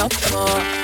your door.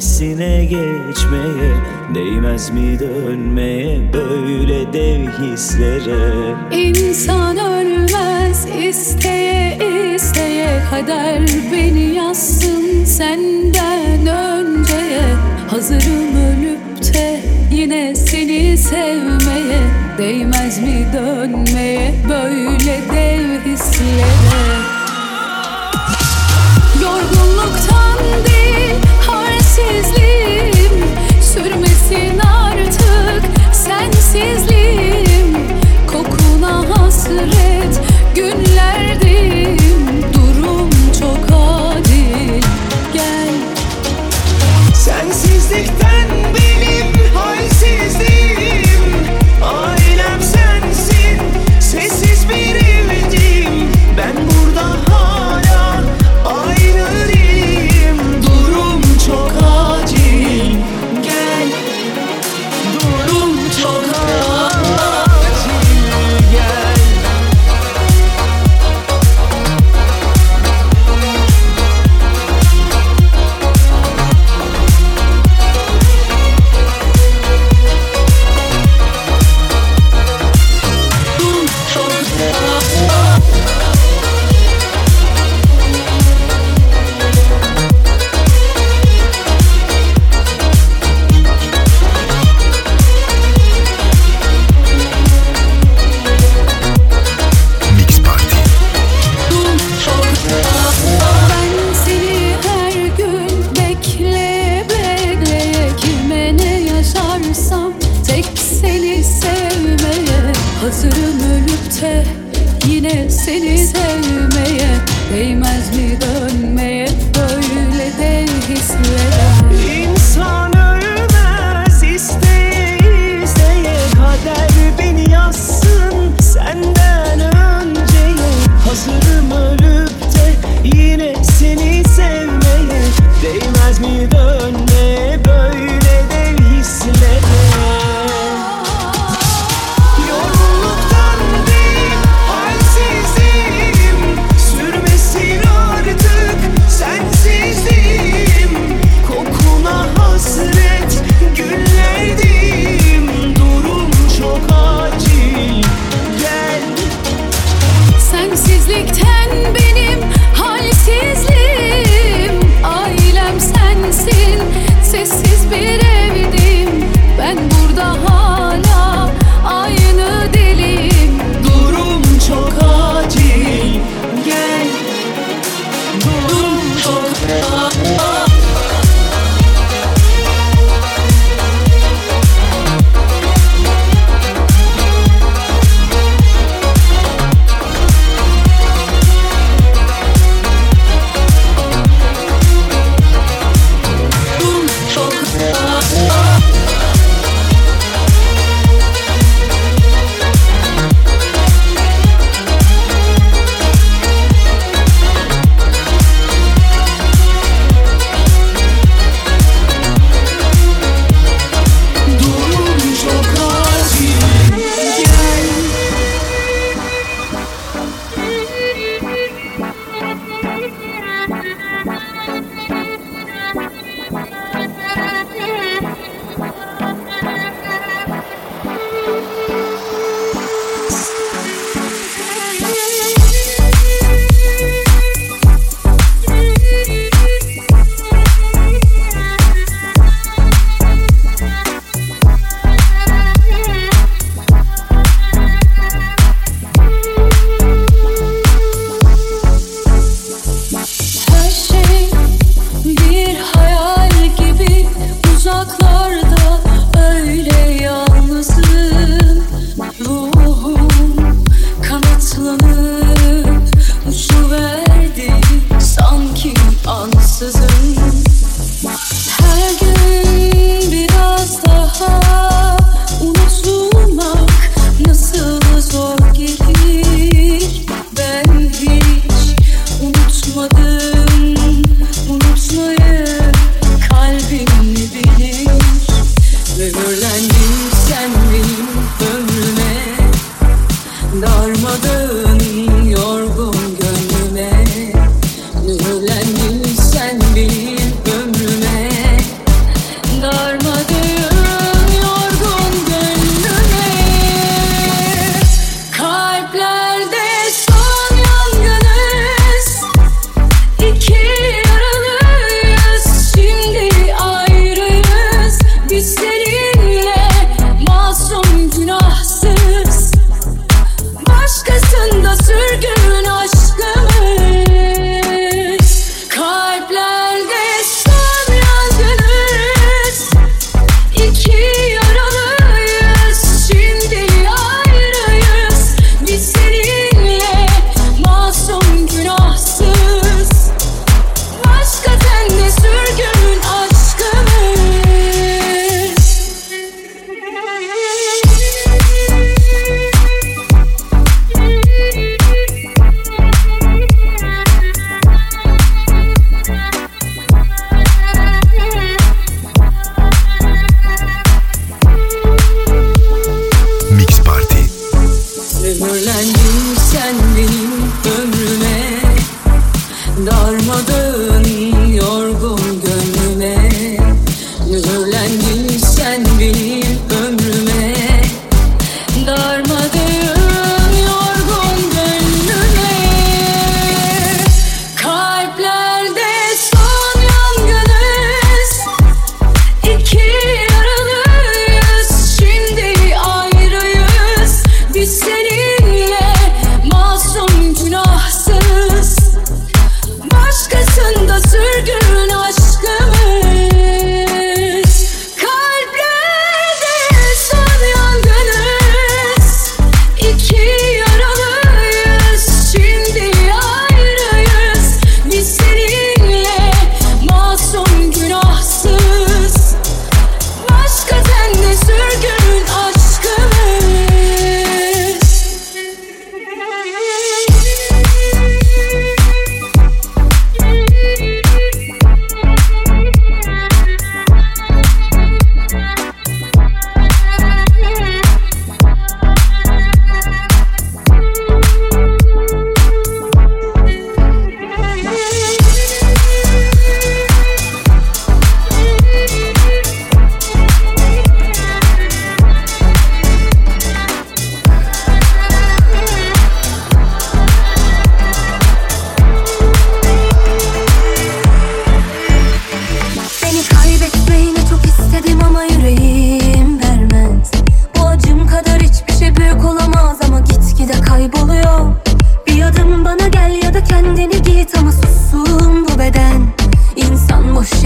ötesine geçmeye Değmez mi dönmeye böyle dev hislere? İnsan ölmez isteye isteye Kader beni yazsın senden önceye. Hazırım ölüp de yine seni sevmeye Değmez mi dönmeye böyle dev hislere? Yorgunluktan sensizliğim sürmesin artık sensizliğim. Kokuna hasret günlerdim. Durum çok adil. Gel. Sensizlikten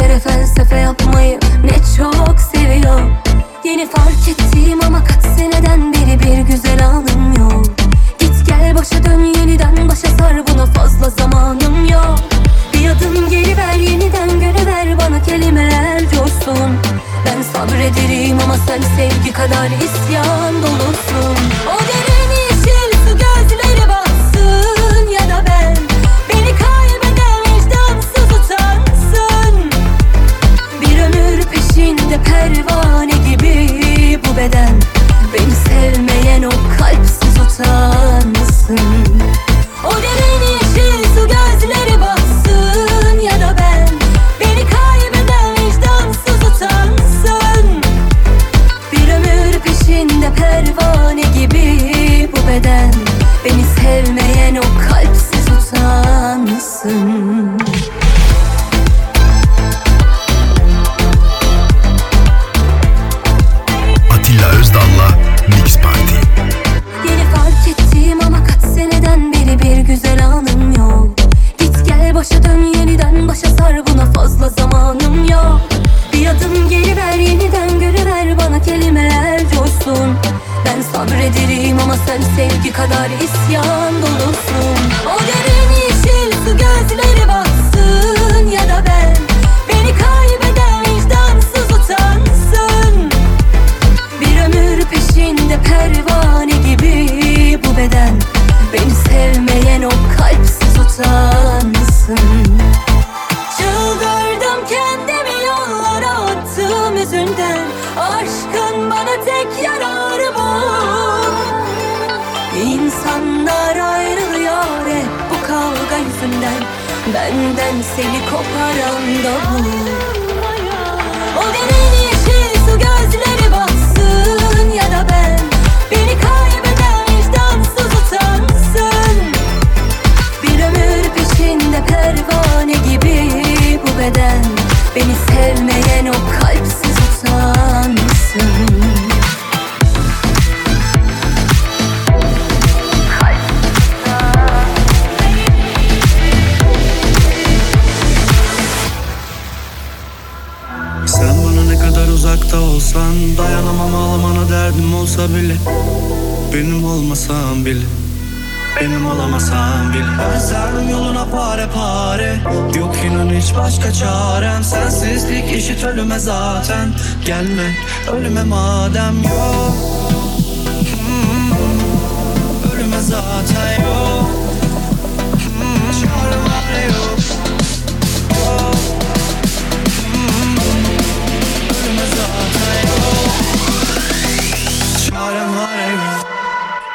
Yere felsefe yapmayı ne çok seviyor. Yeni fark ettiğim ama kaç seneden beri bir güzel anım yok. Git gel başa dön yeniden başa sar buna fazla zamanım yok. Bir adım geri ver yeniden görüver bana kelimeler coşsun. Ben sabrederim ama sen sevgi kadar isyan dolusun. O derin pervane gibi bu beden. Beni sevmeyen o kalpsiz utansın Ben sabrederim ama sen sevgi kadar isyan dolusun. O derin yeşil su gözleri baksın ya da ben. Beni kaybeden vicdansız utansın. Bir ömür peşinde pervane gibi bu beden. Beni sevmeyen o kalpsiz utansın. Çıldırdım kendimi yollara attığım yüzünden. Aşkın bana tek yararı İnsanlar ayrılıyor hep bu kavga yüzünden. Benden seni koparan da bu. O derin yeşil su gözleri baksın ya da ben. Beni kaybeden vicdansız utansın. Bir ömür peşinde pervane gibi bu beden. Beni sevmeyen o kalpsiz olsa bile Benim olmasan bile benim olamasan bile. Ben serdim yoluna pare pare Yok inan hiç başka çarem. Sensizlik eşit ölüme zaten Gelme ölüme madem. Yok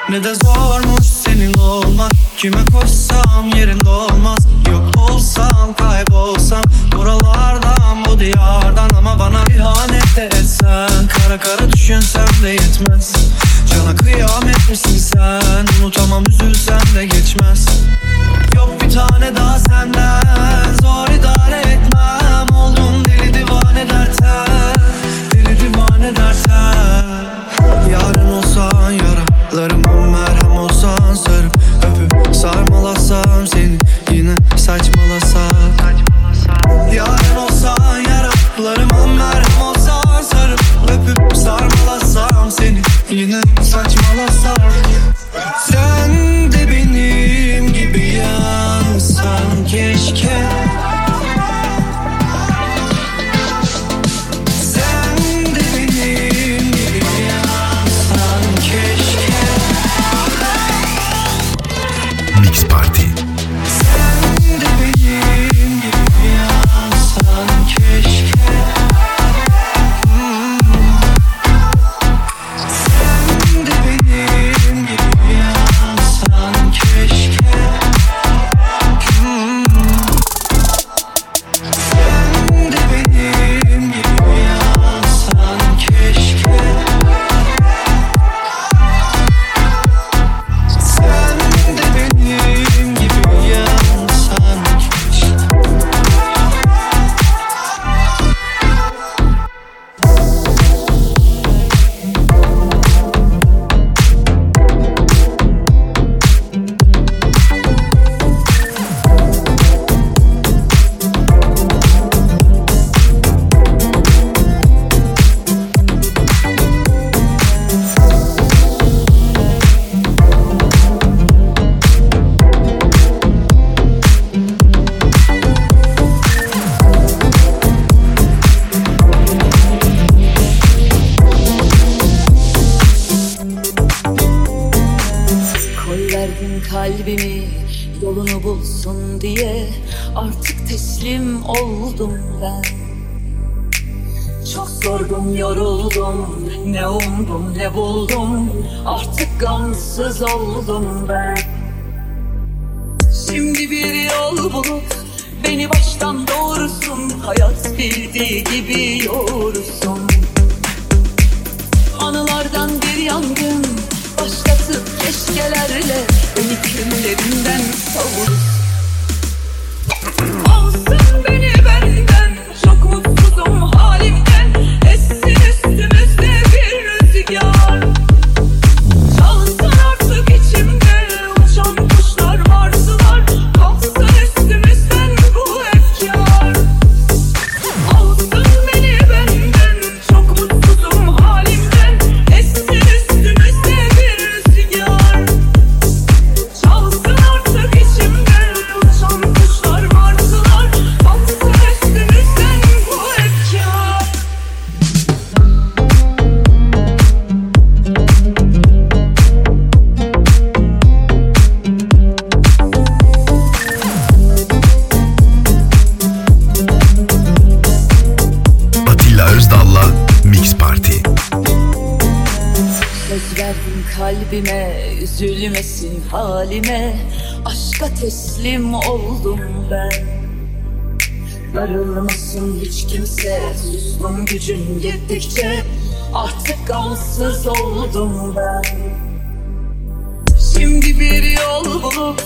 ne de zormuş senin olmak. Kime koşsam yerinde olmaz. Yok olsam kaybolsam Buralardan bu diyardan. Ama bana ihanet etsen Kara kara düşünsem de yetmez. Cana kıyamet misin sen Unutamam üzülsem de geçmez. Yok bir tane daha senden Zor idare etmem. Oldum deli divane derten Deli divane derten Yarın olsan yaralarıma sarmalasam seni. Yine saçmalasam ben. Şimdi bir yol bulup beni baştan doğrusun. Hayat bildiği gibi yoğurursun Anılardan bir yangın başlatıp keşkelerle Beni küllerimden savurursun ayrılmasın hiç kimse. Sustum gücüm yettikçe Artık ansız oldum ben. Şimdi bir yol bulup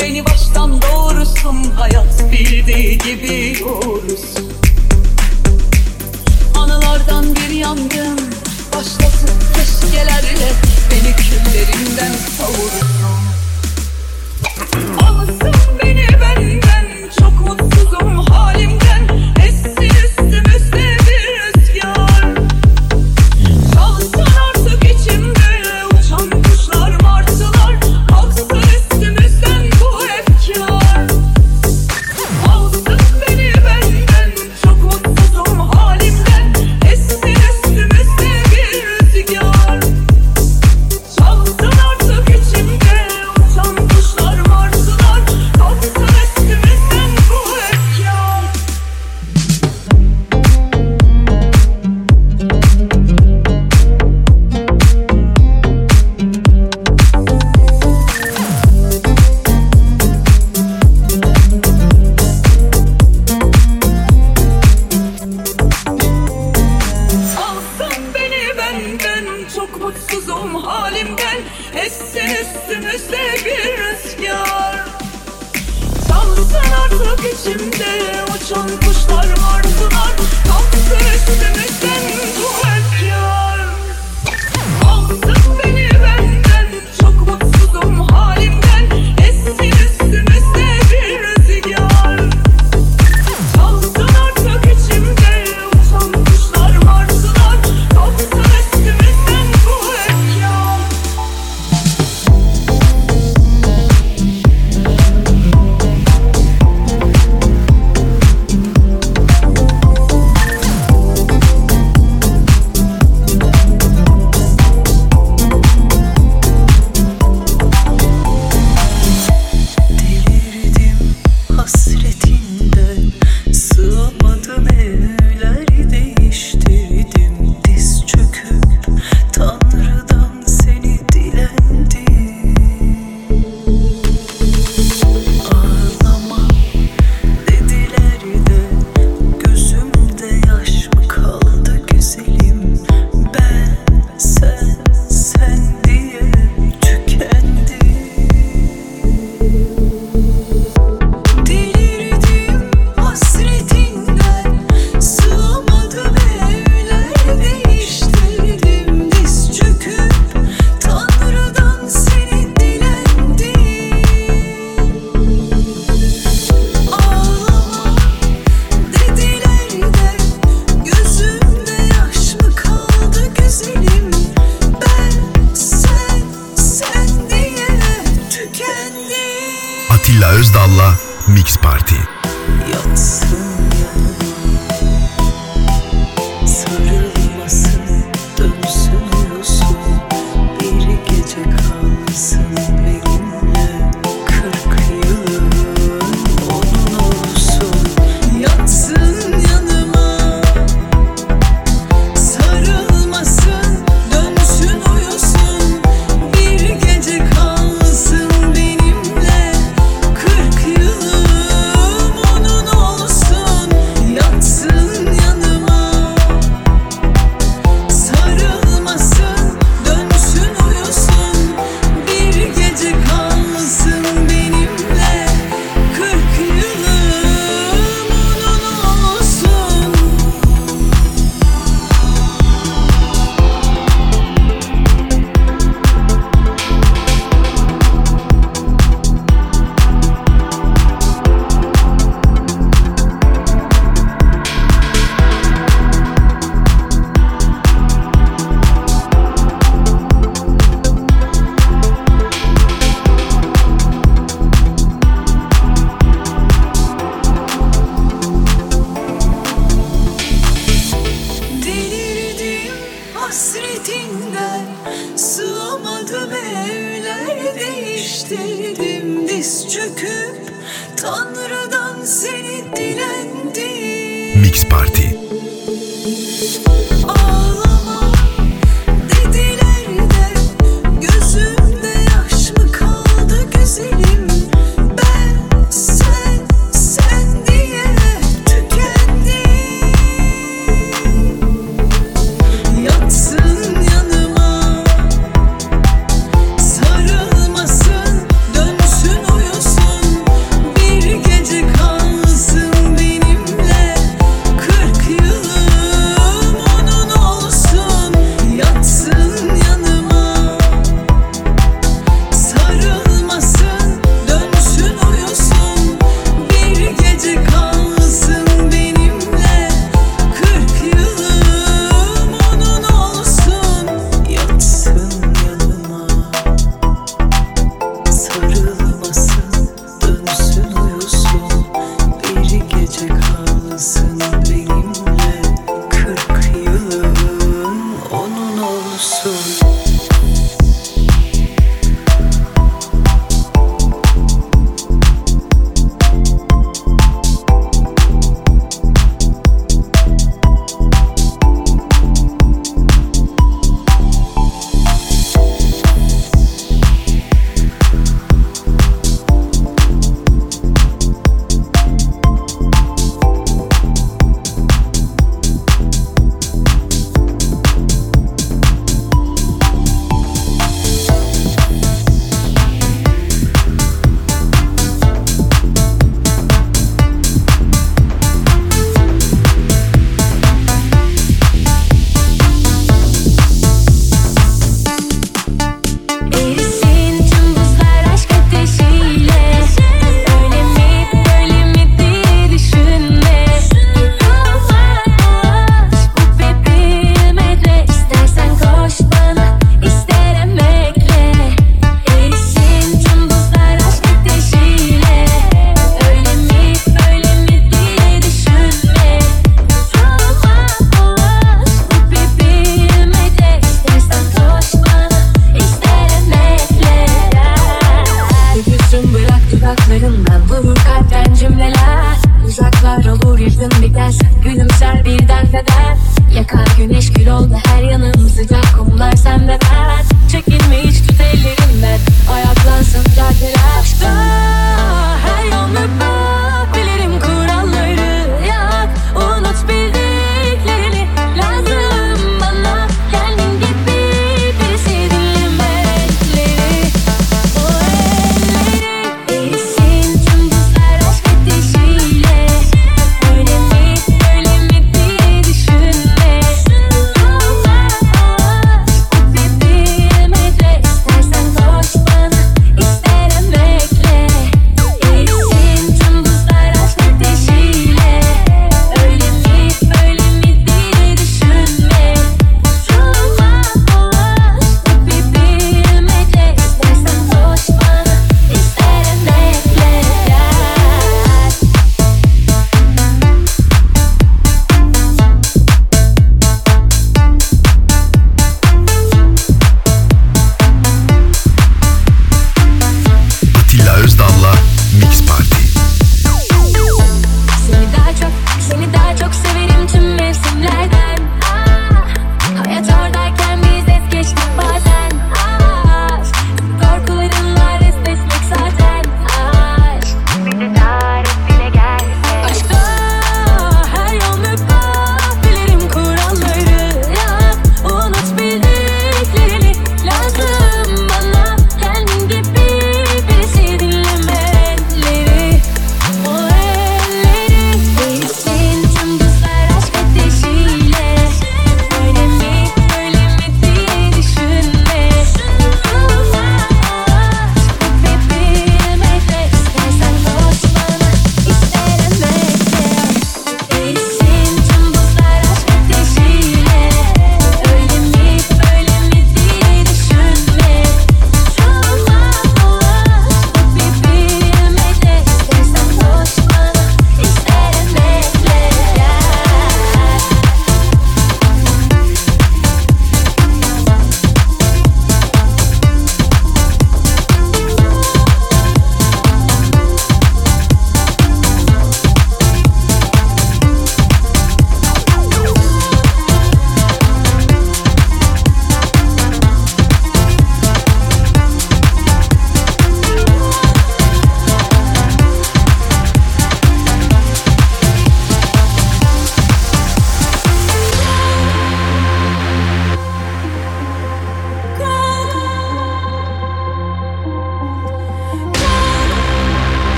Beni baştan doğrusun Hayat bildiği gibi doğrusun Anılardan bir yangın Başlatıp keşkelerle Beni küllerimden savurur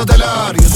a telar.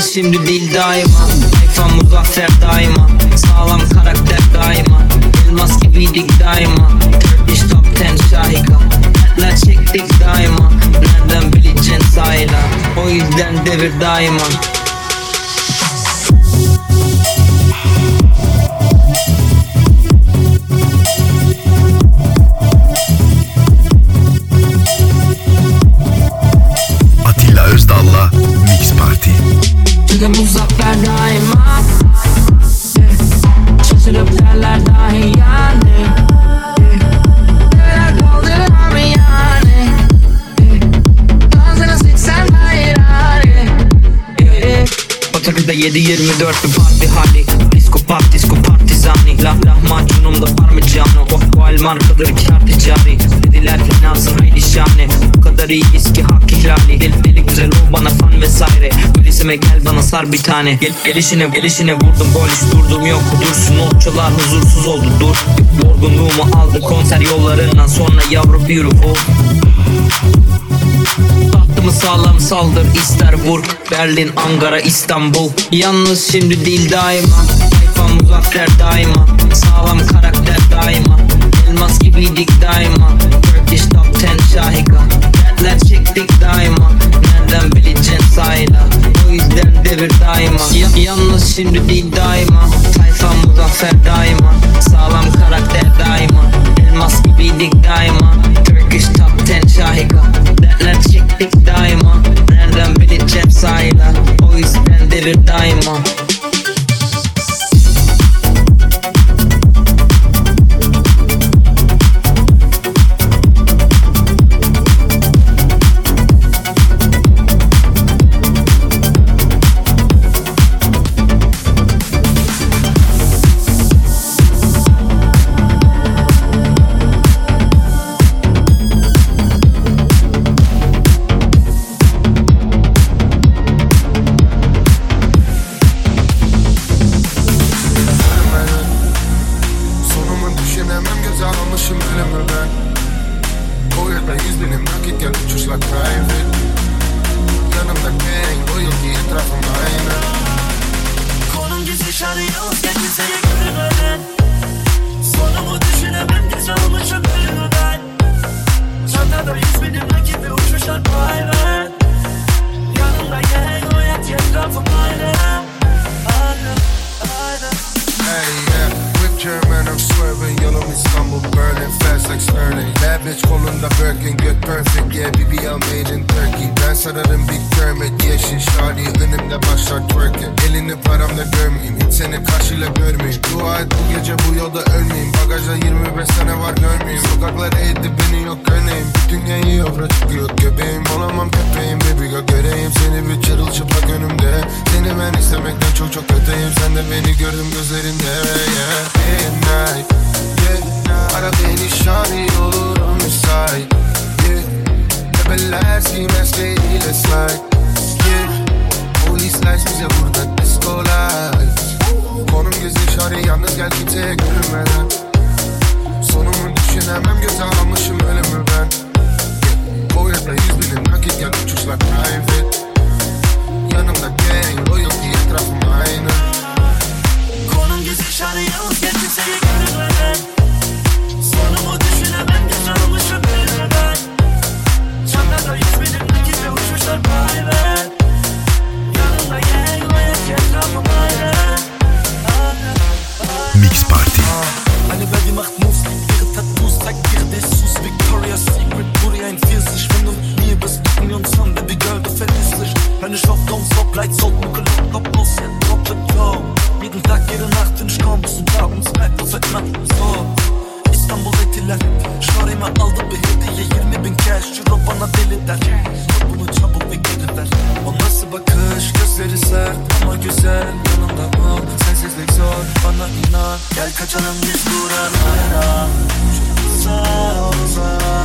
Şimdi değil 7-24 bir parti hali Psikopat, disco partizani. Lah lahmacunumda parmigiano. Oh bu hal markadır kar ticari. Dediler finansın hayli şahane Bu kadar iyiyiz ki hak ihlali. Deli, deli güzel ol bana fan vesaire. Kulisime gel bana sar bir tane. Gel, Gelişine gelişine vurdum gol hiç durdum yok. Dursun notçular huzursuz oldu dur. Yorgunluğumu aldı konser yollarından sonra yavru beautiful Tahtımı sağlam saldır ister vur. Berlin, Ankara, İstanbul. Yalnız şimdi değil daima. Sayfa muzaffer daima. Sağlam karakter daima. Elmas gibiydik daima. Turkish top 10 şahika. Dertler çektik daima. Nereden bileceksin sayla O yüzden devir daima. Ya- Yalnız şimdi değil daima. Sayfa muzaffer daima. Sağlam karakter daima. Elmas gibiydik daima. Turkish top 10 şahika. Dertler çektik daima. Nereden bileceksin sayla O devir daima göz almışım ölümü ben O yılda yüz binim nakit gel uçuşla private. Yanımda gang loyalty etrafım aynı. Konum gizli şarıyoruz ya kimseye görünmeden Sonumu düşünemem geç almışım ölümü ben Çantada yüz binim nakit ve uçuşlar private. Yanımda gang loyalty etrafım aynı. Aynı, aynı. Hey yeah German I'm swerving Yellow Istanbul burning fast like Sterling. Bad bitch kolunda Birkin Good perfect yeah BBL made in Turkey. Ben sararım Big Kermit Yeşil şari önümde başlar twerking. Elini paramda görmeyeyim Hiç seni karşıyla görmeyeyim Dua et bu gece bu yolda ölmeyeyim Bagajda 25 sene var görmeyeyim Sokaklar eğdi beni yok örneğin Bütün dünya yiyor çıkıyor göbeğim Olamam köpeğim baby girl göreyim Seni bir çırılçıplak önümde Seni ben istemekten çok çok öteyim Sen de beni gördüm gözlerinde yeah. Midnight yeah. Ara beni şani olurum müsait yeah. Lights bize burada disco Konum gizli şari yalnız gel kimseye görünmeden Sonumu düşünemem göze almışım ölümü ben yeah. Yılda yüz binim nakit gel uçuşlar private Yanımda gang loyalty etrafım aynı Konum gizli şarıyoruz ya kimseye görünmeden Sonumu düşünemem geç almışım ölümü ben Çantada yüz binim nakit ve uçuşlar private Yanımda gang loyalty etrafım aynı Aynı, aynı Mix Party. Eine Baby macht Moves, ihre Tattoos zeigt ihre Dessous Victoria's Secret, Booty ein Pfirsich Wenn du mit mir bist, gucken wir uns an, Baby Girl, du verlierst dich. Wenn ich auf Don't Stop, Lights out, affetmem Soğuk İstanbul etiler Şarime aldım bir hediye 20 bin cash. Şuro bana deli der. Bunu çabuk ve geri ver. O nasıl bakış? Gözleri sert Ama güzel. Yanımda ol Sensizlik zor. Bana inan Gel kaçalım biz buralara. Uzağa uzağa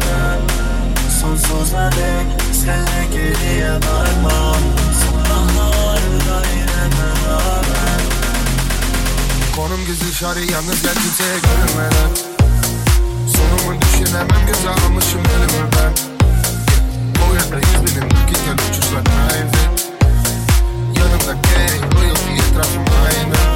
Gel. Sonsuza dek Senle geriye varmam. Sabahlarda yine beraber çok güzel dışarı yalnız gel kimseye görünmeden. Sonumu düşünemem göze almışım ölümü ben. O yanda yüz binim nakit gel uçuşlar private Yanımda gang loyalty etrafım aynı